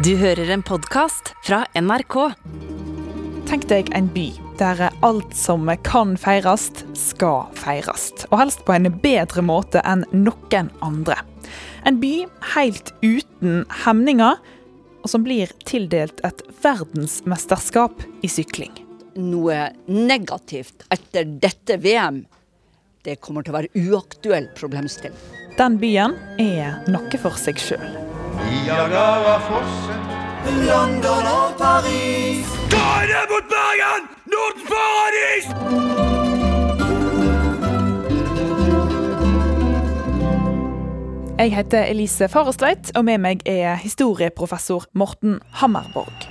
Du hører en podkast fra NRK. Tenk deg en by der alt som kan feires, skal feires. Og helst på en bedre måte enn noen andre. En by helt uten hemninger, og som blir tildelt et verdensmesterskap i sykling. Noe negativt etter dette VM, det kommer til å være uaktuell problemstilling. Den byen er noe for seg sjøl. Niagarafossen. London og Paris. Da er det mot Bergen! Nordens paradis! Jeg heter Elise Farestveit, og med meg er historieprofessor Morten Hammerborg.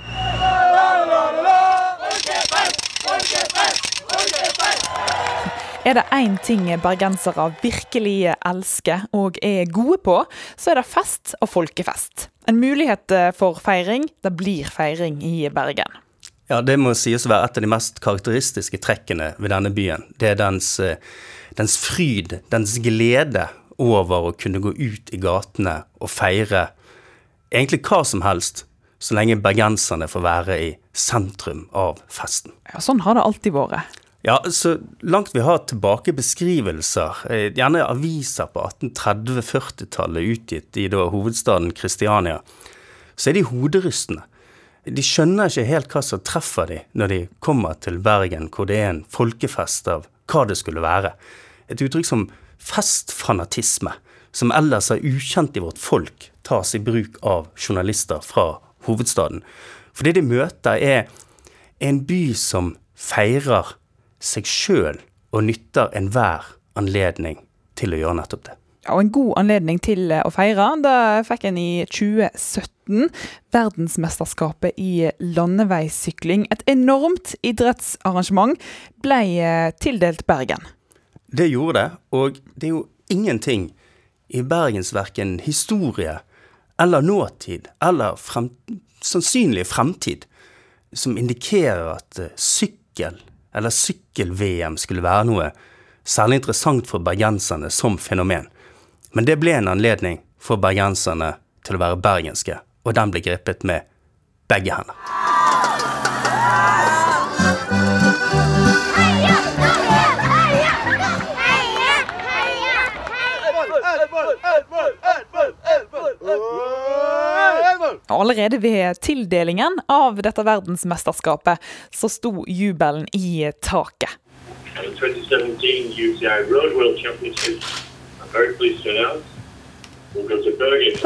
Er det én ting bergensere virkelig elsker og er gode på, så er det fest og folkefest. En mulighet for feiring. Det blir feiring i Bergen. Ja, det må sies å være et av de mest karakteristiske trekkene ved denne byen. Det er dens, eh, dens fryd, dens glede over å kunne gå ut i gatene og feire egentlig hva som helst, så lenge bergenserne får være i sentrum av festen. Ja, sånn har det alltid vært. Ja, så langt vi har tilbake beskrivelser, eh, gjerne aviser på 1830-40-tallet utgitt i da hovedstaden Kristiania, så er de hoderystende. De skjønner ikke helt hva som treffer de når de kommer til Bergen, hvor det er en folkefest av hva det skulle være. Et uttrykk som festfanatisme, som ellers er ukjent i vårt folk, tas i bruk av journalister fra hovedstaden. For det de møter, er en by som feirer seg sjøl og nytter enhver anledning til å gjøre nettopp det. Ja, og en god anledning til å feire, Da fikk en i 2017. Verdensmesterskapet i landeveissykling. Et enormt idrettsarrangement ble tildelt Bergen. Det gjorde det, og det er jo ingenting i Bergens verken historie eller nåtid, eller frem, sannsynlig fremtid, som indikerer at sykkel eller sykkel-VM skulle være noe særlig interessant for bergenserne som fenomen. Men det ble en anledning for bergenserne til å være bergenske, og den ble grepet med begge hender. Allerede ved tildelingen av dette verdensmesterskapet så sto jubelen i taket. And the 2017 UCI Road World Championships, I'm very pleased to announce, will go to Bergen.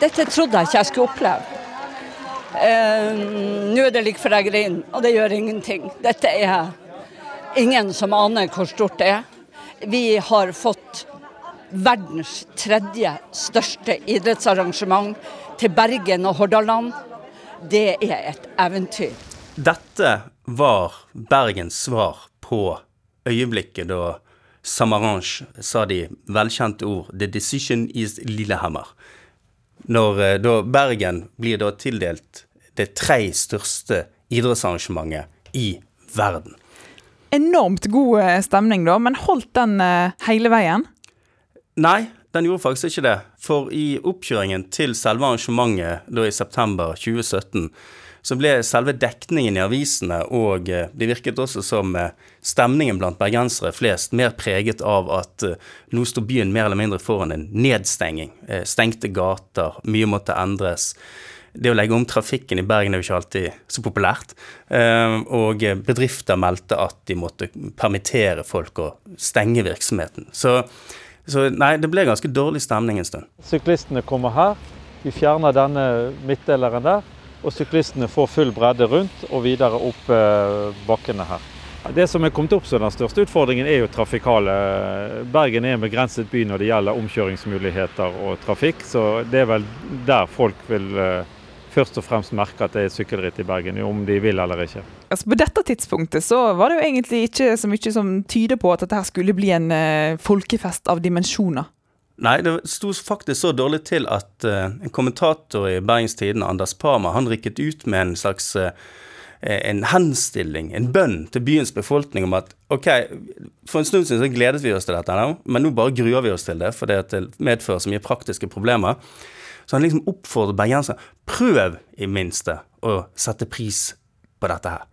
Dette trodde jeg ikke jeg skulle oppleve. Uh, Nå er det like før jeg griner, og det gjør ingenting. Dette er ingen som aner hvor stort det er. Vi har fått verdens tredje største idrettsarrangement til Bergen og Hordaland. Det er et eventyr. Dette var Bergens svar på øyeblikket da Samaranch sa de velkjente ord 'The decision is Lillehammer'. Når eh, da Bergen blir da tildelt det tre største idrettsarrangementet i verden. Enormt god eh, stemning, da, men holdt den eh, hele veien? Nei, den gjorde faktisk ikke det. For i oppkjøringen til selve arrangementet da i september 2017, så ble selve dekningen i avisene og eh, det virket også som stemningen blant bergensere flest mer preget av at nå sto byen mer eller mindre foran en nedstenging. Stengte gater, mye måtte endres. Det å legge om trafikken i Bergen er jo ikke alltid så populært. Eh, Og eh, bedrifter meldte at de måtte permittere folk og stenge virksomheten. Så, så nei, det ble ganske dårlig stemning en stund. Syklistene kommer her, vi fjerner denne midtdeleren der, og syklistene får full bredde rundt og videre opp eh, bakkene her. Det som er kommet opp som den største utfordringen er jo trafikale. Bergen er en begrenset by når det gjelder omkjøringsmuligheter og trafikk, så det er vel der folk vil eh, først og fremst merke at det er sykkelritt i Bergen, om de vil eller ikke. Altså, på dette tidspunktet så var det jo egentlig ikke så mye som tyder på at dette skulle bli en eh, folkefest av dimensjoner. Nei, det sto faktisk så dårlig til at eh, en kommentator i Bergens Tidende, Anders Parma, han rykket ut med en slags eh, en henstilling, en bønn til byens befolkning om at ok, for en stund siden så gledet vi oss til dette, men nå bare gruer vi oss til det, for det medfører så mye praktiske problemer. Så han liksom oppfordrer bergenserne prøv i minste å sette pris på dette her.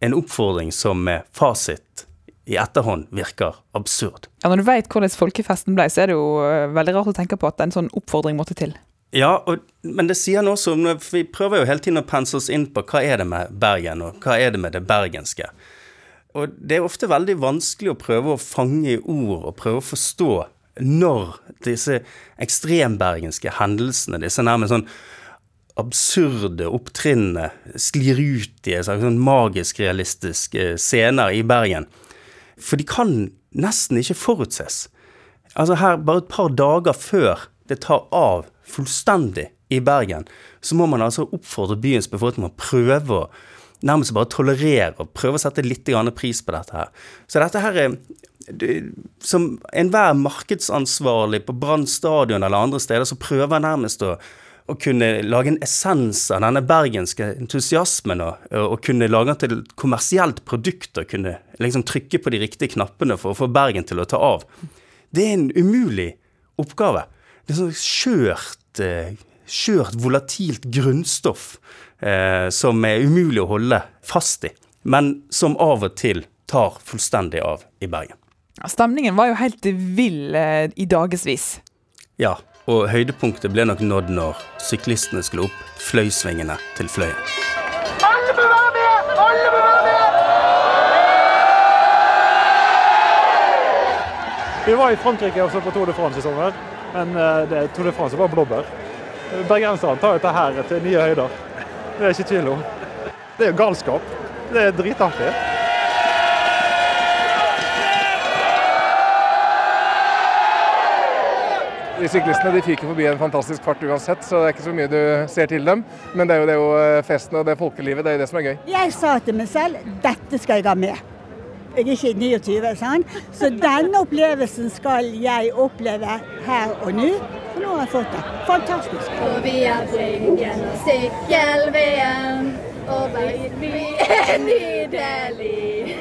En oppfordring som med fasit i etterhånd virker absurd. Ja, Når du veit hvordan folkefesten ble, så er det jo eh, veldig rart å tenke på at en sånn oppfordring måtte til. Ja, og, men det sier noe om Vi prøver jo hele tiden å pense oss inn på hva er det med Bergen, og hva er det med det bergenske. Og det er ofte veldig vanskelig å prøve å fange i ord og prøve å forstå når disse ekstrembergenske hendelsene, disse nærmest sånn absurde opptrinnene, sklir ut i sånn magisk realistiske scener i Bergen. For de kan nesten ikke forutses. Altså her, bare et par dager før det tar av fullstendig i Bergen, så må man altså oppfordre byens befolkning å prøve å nærmest bare tolerere og prøve å sette litt pris på dette her. Så dette her er Som enhver markedsansvarlig på Brann stadion eller andre steder, så prøver nærmest å å kunne lage en essens av denne bergenske entusiasmen og, og kunne lage den til et kommersielt produkt og kunne liksom trykke på de riktige knappene for å få Bergen til å ta av. Det er en umulig oppgave. Det er sånn skjørt, eh, skjørt volatilt grunnstoff eh, som er umulig å holde fast i, men som av og til tar fullstendig av i Bergen. Stemningen var jo helt vill eh, i dagevis. Ja, og høydepunktet ble nok nådd når syklistene skulle opp fløysvingene til Fløyen. Alle være med! Alle være med! Vi var i Frankrike og så på Tour de France i sommer, men eh, det, Tour de France var blåbær. Bergenserne tar dette her til nye høyder. Det er ikke tvil om. Det er jo galskap. Det er dritartig. De syklistene de fyker forbi en fantastisk fart uansett, så det er ikke så mye du ser til dem. Men det er jo, det er jo eh, festen og det folkelivet, det er jo det som er gøy. Jeg sa til meg selv dette skal jeg ha med. Jeg er ikke 29, sant? så denne opplevelsen skal jeg oppleve her og nå. For nå har jeg fått det. Fantastisk. Og vi er Bryggen og sykkel-VM, og vi er nydelig.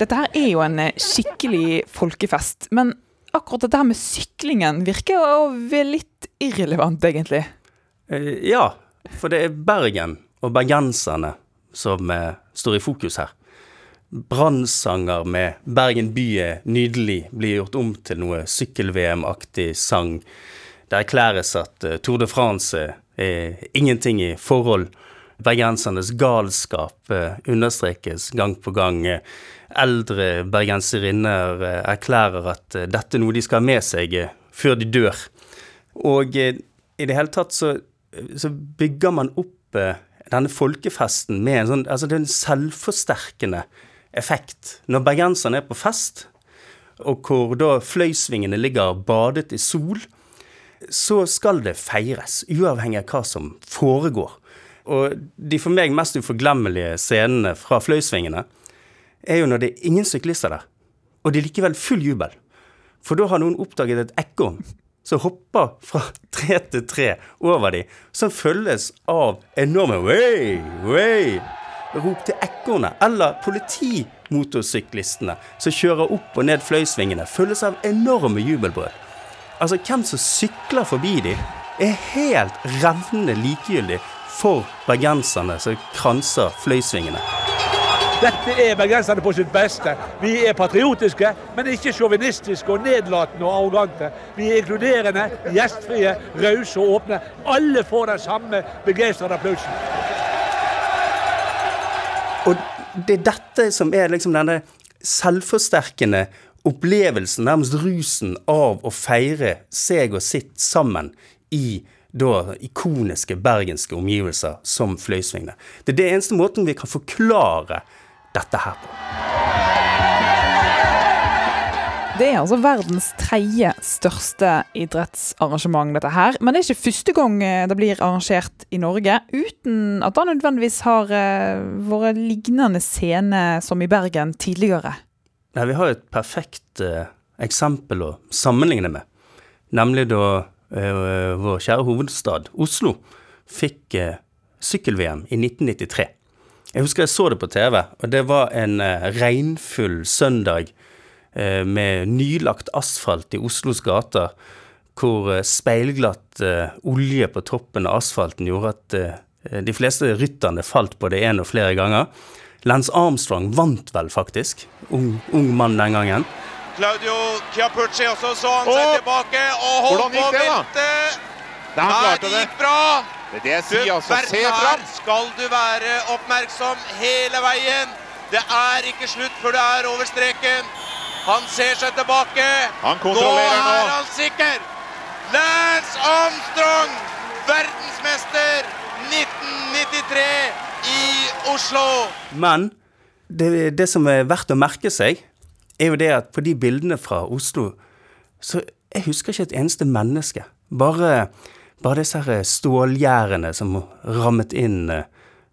Dette her er jo en eh, skikkelig folkefest. Men akkurat dette her med syklingen virker jo være litt irrelevant, egentlig. Eh, ja, for det er Bergen og bergenserne som eh, står i fokus her. Brannsanger med 'Bergen by er nydelig' blir gjort om til noe sykkel-VM-aktig sang. Det erklæres at eh, Tour de France er ingenting i forhold. Bergensernes galskap eh, understrekes gang på gang. Eldre bergenserinner eh, erklærer at dette er noe de skal ha med seg før de dør. Og i det hele tatt så, så bygger man opp denne folkefesten med en sånn Altså det er en selvforsterkende effekt. Når bergenserne er på fest, og hvor da fløysvingene ligger badet i sol, så skal det feires, uavhengig av hva som foregår. Og de for meg mest uforglemmelige scenene fra fløysvingene er jo når det er ingen syklister der, og det er likevel full jubel. For da har noen oppdaget et ekorn som hopper fra tre til tre over dem, som følges av enorme way, way, rop til ekornet, eller politimotorsyklistene som kjører opp og ned fløysvingene, følges av enorme jubelbrød. Altså, hvem som sykler forbi de, er helt revnende likegyldig for bergenserne som kranser fløysvingene. Dette er bergenserne på sitt beste. Vi er patriotiske, men ikke sjåvinistiske og nedlatende og arrogante. Vi er inkluderende, gjestfrie, rause og åpne. Alle får den samme begeistrede applausen. Det er dette som er liksom denne selvforsterkende opplevelsen, nærmest rusen, av å feire seg og sitt sammen i da ikoniske bergenske omgivelser som Fløysvingene. Det er det eneste måten vi kan forklare dette her på. Det er altså verdens tredje største idrettsarrangement, dette her. Men det er ikke første gang eh, det blir arrangert i Norge, uten at det nødvendigvis har eh, vært lignende scene som i Bergen tidligere. Nei, vi har et perfekt eh, eksempel å sammenligne med. Nemlig da eh, vår kjære hovedstad, Oslo, fikk eh, sykkel-VM i 1993. Jeg husker jeg så det på TV, og det var en eh, regnfull søndag med nylagt asfalt i Oslos gater, hvor eh, speilglatt eh, olje på toppen av asfalten gjorde at eh, de fleste rytterne falt på det én og flere ganger. Lance Armstrong vant vel, faktisk. Ung, ung mann den gangen. Claudio Chiapucci også så han seg tilbake og holdt på å velte. Nei, det gikk bra. Det er det jeg Du sier, altså. Se her fram! skal du være oppmerksom hele veien. Det er ikke slutt før du er over streken. Han ser seg tilbake. Han kontrollerer nå. nå. er han sikker. Lance Armstrong, verdensmester 1993 i Oslo. Men det, det som er verdt å merke seg, er jo det at på de bildene fra Oslo, så jeg husker ikke et eneste menneske. Bare, bare disse her stålgjerdene som rammet inn eh,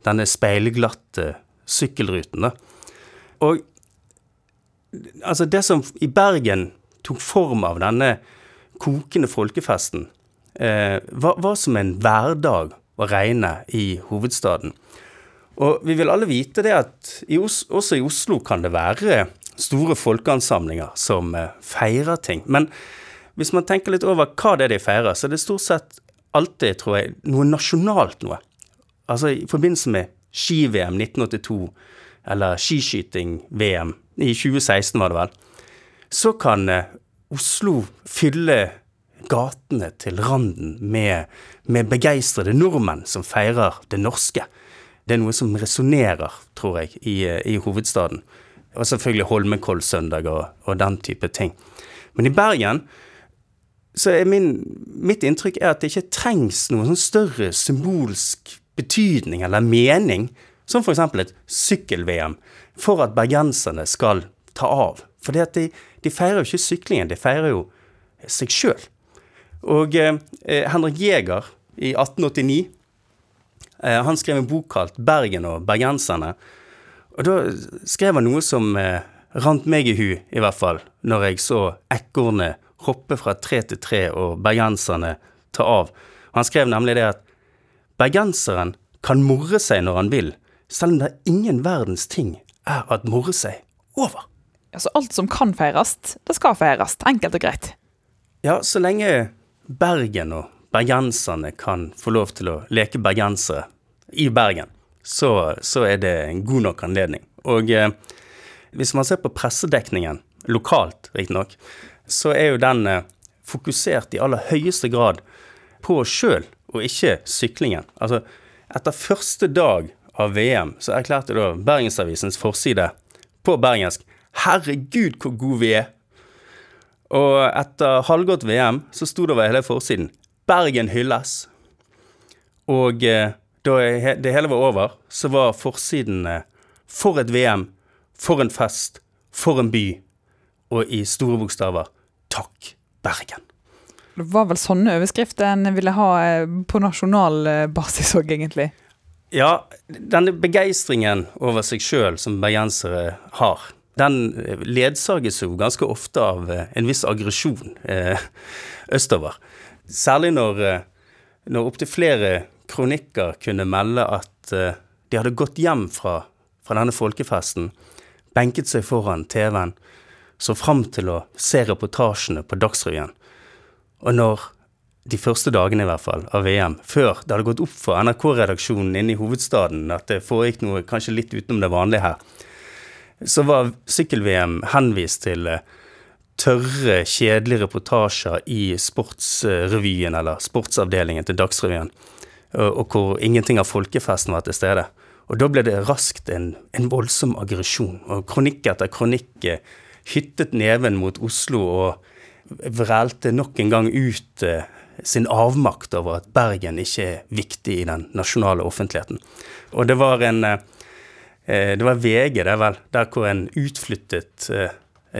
denne speilglatte sykkelruten. Da. Og altså det som i Bergen tok form av denne kokende folkefesten, eh, var, var som en hverdag å regne i hovedstaden. Og vi vil alle vite det at i Os også i Oslo kan det være store folkeansamlinger som eh, feirer ting. Men hvis man tenker litt over hva det er de feirer, så er det stort sett alltid, tror jeg, noe nasjonalt noe. Altså i forbindelse med ski-VM 1982, eller skiskyting-VM i 2016 var det vel, så kan eh, Oslo fylle gatene til randen med, med begeistrede nordmenn som feirer det norske. Det er noe som resonnerer, tror jeg, i, eh, i hovedstaden. Og selvfølgelig Holmenkollsøndag og, og den type ting. Men i Bergen så er min, mitt inntrykk er at det ikke trengs noen sånn større symbolsk betydning eller mening, som f.eks. et sykkel-VM, for at bergenserne skal ta av. For de, de feirer jo ikke syklingen, de feirer jo seg sjøl. Og eh, Henrik Jæger i 1889 eh, han skrev en bok kalt 'Bergen og bergenserne'. Og da skrev han noe som eh, rant meg i hu, i hvert fall, når jeg så ekornet hoppe fra tre til tre og bergenserne ta av. Han skrev nemlig det at bergenseren kan morre seg når han vil, selv om det er ingen verdens ting er at morre seg over. Altså alt som kan feires, det skal feires. Enkelt og greit. Ja, så lenge Bergen og bergenserne kan få lov til å leke bergensere i Bergen, så, så er det en god nok anledning. Og eh, hvis man ser på pressedekningen, lokalt riktignok, så er jo den eh, fokusert i aller høyeste grad på sjøl, og ikke syklingen. Altså, etter første dag av VM så erklærte da Bergensavisens forside på bergensk 'Herregud, hvor gode vi er'. Og etter halvgått VM så sto det over hele forsiden 'Bergen hylles'. Og eh, da det hele var over, så var forsiden eh, 'For et VM', 'For en fest', 'For en by', og i store bokstaver 'Takk, Bergen'. Det var vel sånne overskrifter en ville ha eh, på nasjonal basis òg, egentlig. Ja, denne begeistringen over seg sjøl som bergensere har, den eh, ledsages jo ganske ofte av eh, en viss aggresjon eh, østover. Særlig når, når opptil flere kronikker kunne melde at de hadde gått hjem fra, fra denne folkefesten, benket seg foran TV-en, så fram til å se reportasjene på Dagsrevyen. Og når de første dagene i hvert fall av VM, før det hadde gått opp for NRK-redaksjonen inne i hovedstaden at det foregikk noe kanskje litt utenom det vanlige her, så var sykkel-VM henvist til eh, tørre, kjedelige reportasjer i Sportsrevyen eller Sportsavdelingen til Dagsrevyen, og hvor ingenting av folkefesten var til stede. Og da ble det raskt en, en voldsom aggresjon, og kronikk etter kronikk eh, hyttet neven mot Oslo og vrælte nok en gang ut eh, sin avmakt over at Bergen ikke er viktig i den nasjonale offentligheten. Og det var en eh, Det var VG, det vel, der hvor en utflyttet eh,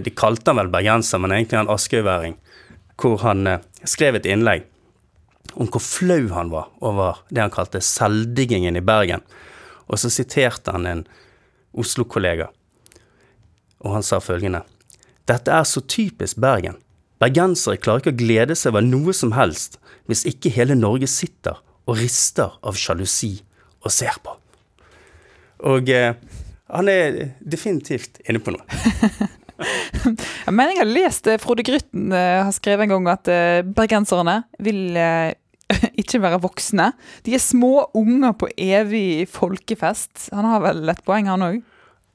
De kalte han vel bergenser, men egentlig en askøyværing. Hvor han eh, skrev et innlegg om hvor flau han var over det han kalte selvdiggingen i Bergen. Og så siterte han en Oslo-kollega, og han sa følgende Dette er så typisk Bergen. Bergensere klarer ikke å glede seg over noe som helst hvis ikke hele Norge sitter og rister av sjalusi og ser på. Og eh, han er definitivt inne på noe. Jeg mener jeg har lest eh, Frode Grytten eh, har skrevet en gang at eh, bergenserne vil eh, ikke være voksne. De er små unger på evig folkefest. Han har vel et poeng, han òg?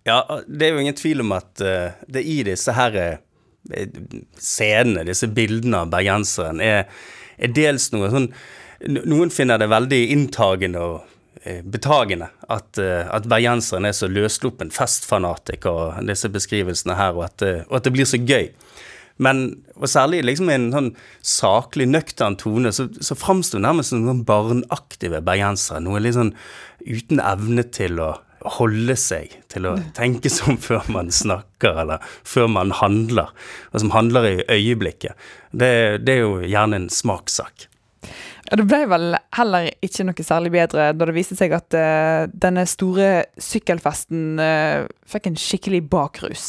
Ja, det er jo ingen tvil om at det i disse her scenene, disse bildene av bergenseren, er, er dels noe sånn Noen finner det veldig inntagende og eh, betagende at, eh, at bergenseren er så løssluppen festfanatiker, og disse beskrivelsene her, og at, eh, og at det blir så gøy. Men og særlig liksom i en sånn saklig, nøktern tone, så, så framstår nærmest som noen barnaktive bergensere. Noe litt sånn uten evne til å holde seg, til å tenke som før man snakker, eller før man handler, og som handler i øyeblikket. Det, det er jo gjerne en smakssak. Ja, Det ble vel heller ikke noe særlig bedre da det viste seg at uh, denne store sykkelfesten uh, fikk en skikkelig bakrus.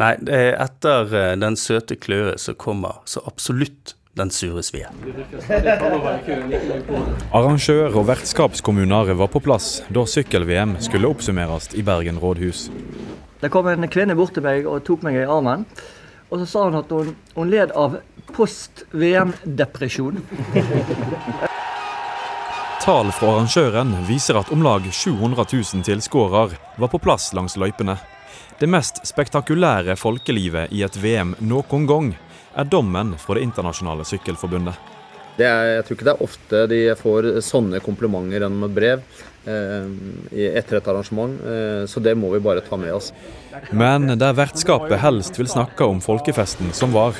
Nei, er etter uh, den søte kløe så kommer så absolutt den sure svie. Arrangør og vertskapskommuner var på plass da sykkel-VM skulle oppsummeres i Bergen rådhus. Det kom en kvinne bort til meg og tok meg i armen. Og så sa hun at hun, hun led av post-VM-depresjon. Tall fra arrangøren viser at om lag 700 000 tilskårer var på plass langs løypene. Det mest spektakulære folkelivet i et VM noen gang er dommen fra Det internasjonale sykkelforbundet. Det er, jeg tror ikke det er ofte de får sånne komplimenter gjennom et brev eh, etter et arrangement, eh, så det må vi bare ta med oss. Men der vertskapet helst vil snakke om folkefesten som var,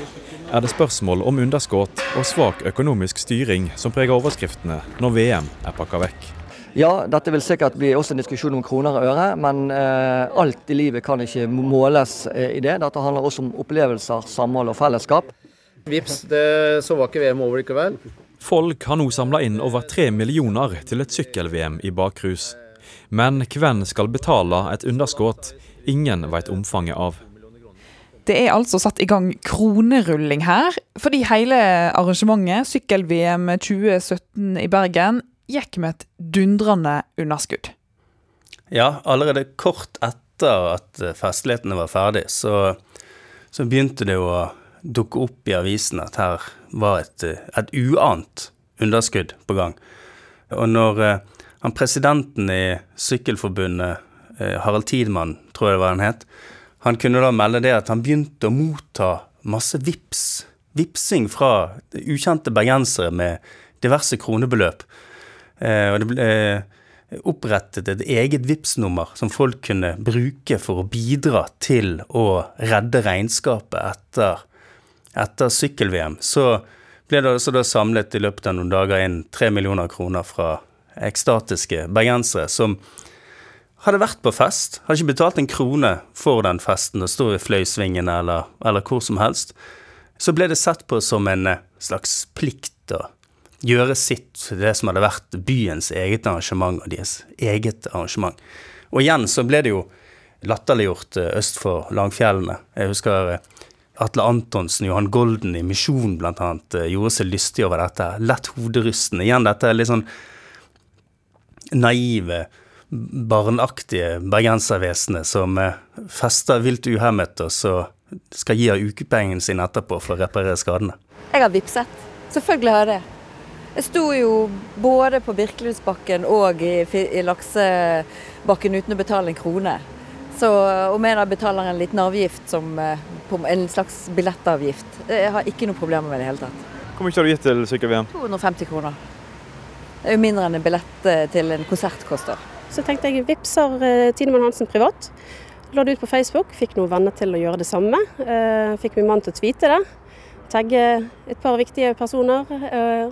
er det spørsmål om underskudd og svak økonomisk styring som preger overskriftene når VM er pakka vekk. Ja, dette vil sikkert bli også en diskusjon om kroner og øre, men eh, alt i livet kan ikke måles eh, i det. Dette handler også om opplevelser, samhold og fellesskap. Vips, det, så var ikke VM over likevel. Folk har nå samla inn over tre millioner til et sykkel-VM i bakrus. Men hvem skal betale et underskudd ingen vet omfanget av? Det er altså satt i gang kronerulling her, fordi hele arrangementet, sykkel-VM 2017 i Bergen, gikk med et dundrende underskudd. Ja, allerede kort etter at festlighetene var ferdig, så, så begynte det å dukke opp i avisen at her var et, et uant underskudd på gang. Og når eh, han presidenten i Sykkelforbundet, eh, Harald Tidemann, tror jeg det var han het, han kunne da melde det at han begynte å motta masse vips, vipsing fra ukjente bergensere med diverse kronebeløp. Eh, og det ble opprettet et eget Vipps-nummer som folk kunne bruke for å bidra til å redde regnskapet etter, etter sykkel-VM. Så ble det altså da samlet i løpet av noen dager inn tre millioner kroner fra ekstatiske bergensere som hadde vært på fest, hadde ikke betalt en krone for den festen og stå i Fløysvingen eller, eller hvor som helst. Så ble det sett på som en slags plikt å gjøre sitt til det som hadde vært byens eget arrangement og deres eget arrangement. Og igjen så ble det jo latterliggjort øst for Langfjellene. Jeg husker Atle Antonsen, Johan Golden i Misjon blant annet, gjorde seg lystig over dette. Lett hoderystende. Igjen dette litt sånn naive, barnaktige bergenservesenet som fester vilt uhemmet, og så skal gi av ukepengene sine etterpå for å reparere skadene. Jeg har vippset. Selvfølgelig har jeg det. Jeg sto jo både på Birkelundsbakken og i, i laksebakken uten å betale en krone. Så om jeg da betaler en liten avgift som en slags billettavgift, jeg har ikke noe problemer med det i hele tatt. Hvor mye har du gitt til sykkel-VM? 250 kroner. Det er jo mindre enn en billett til en konsert koster. Så tenkte jeg vipser Tinemann Hansen privat. La det ut på Facebook, fikk noen venner til å gjøre det samme. Fikk min mann til å tweete det tagge et par viktige personer.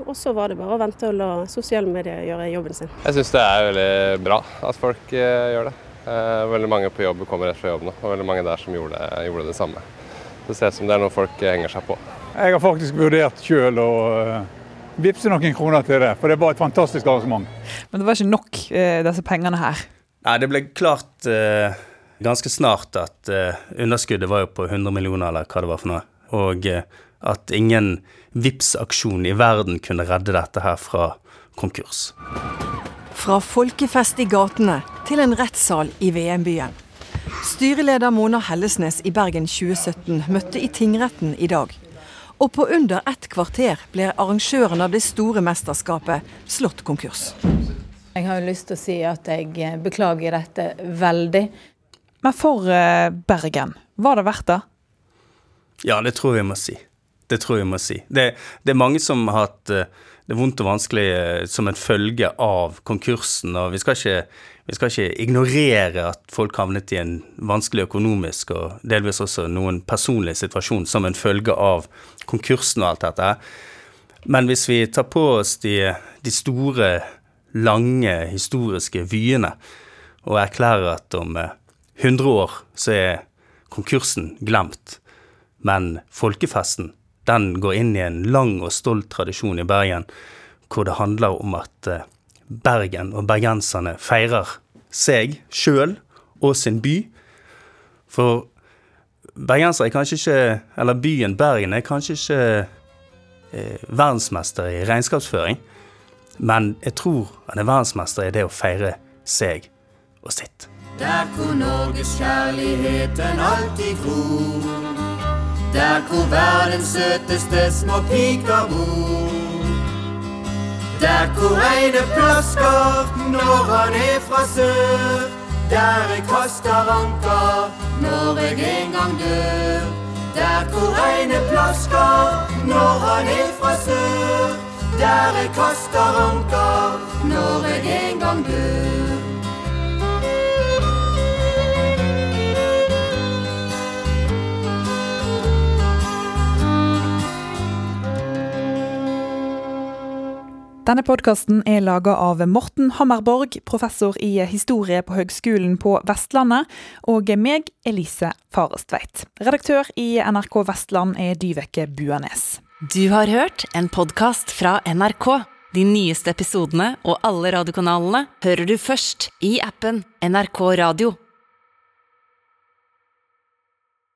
Og så var det bare å vente og la sosiale medier gjøre jobben sin. Jeg syns det er veldig bra at folk gjør det. Veldig mange på jobb kommer rett fra jobb nå, og veldig mange der som gjorde, gjorde det samme. Det ser ut som det er noe folk henger seg på. Jeg har faktisk vurdert sjøl å vippse noen kroner til det, for det var et fantastisk arrangement. Men det var ikke nok, disse pengene her? Nei, det ble klart eh, ganske snart at eh, underskuddet var jo på 100 millioner, eller hva det var for noe. Og eh, at ingen vips aksjon i verden kunne redde dette her fra konkurs. Fra folkefest i gatene til en rettssal i VM-byen. Styreleder Mona Hellesnes i Bergen 2017 møtte i tingretten i dag. Og på under ett kvarter ble arrangøren av det store mesterskapet slått konkurs. Jeg har jo lyst til å si at jeg beklager dette veldig. Men for eh, Bergen, var det verdt det? Ja, det tror jeg må si. Det tror jeg må si. Det, det er mange som har hatt eh, det vondt og vanskelig eh, som en følge av konkursen, og vi skal, ikke, vi skal ikke ignorere at folk havnet i en vanskelig økonomisk og delvis også noen personlig situasjon som en følge av konkursen og alt dette. Men hvis vi tar på oss de, de store, lange historiske vyene og erklærer at om 100 år så er konkursen glemt, men folkefesten den går inn i en lang og stolt tradisjon i Bergen, hvor det handler om at eh, Bergen og bergenserne feirer seg sjøl og sin by. For bergensere er kanskje ikke Eller byen Bergen er kanskje ikke eh, verdensmester i regnskapsføring, men jeg tror han er verdensmester i det å feire seg og sitt. Der hvor Norges kjærligheten alltid gror. Der hvor verdens søteste små piker bor. Der hvor ene plasker når han er fra sør. Der jeg kaster anker når jeg en gang dør. Der hvor ene plasker når han er fra sør. Der jeg kaster anker når jeg en gang dør. Denne podkasten er laga av Morten Hammerborg, professor i historie på Høgskolen på Vestlandet, og meg, Elise Farestveit. Redaktør i NRK Vestland er Dyveke Buanes. Du har hørt en podkast fra NRK. De nyeste episodene og alle radiokanalene hører du først i appen NRK Radio.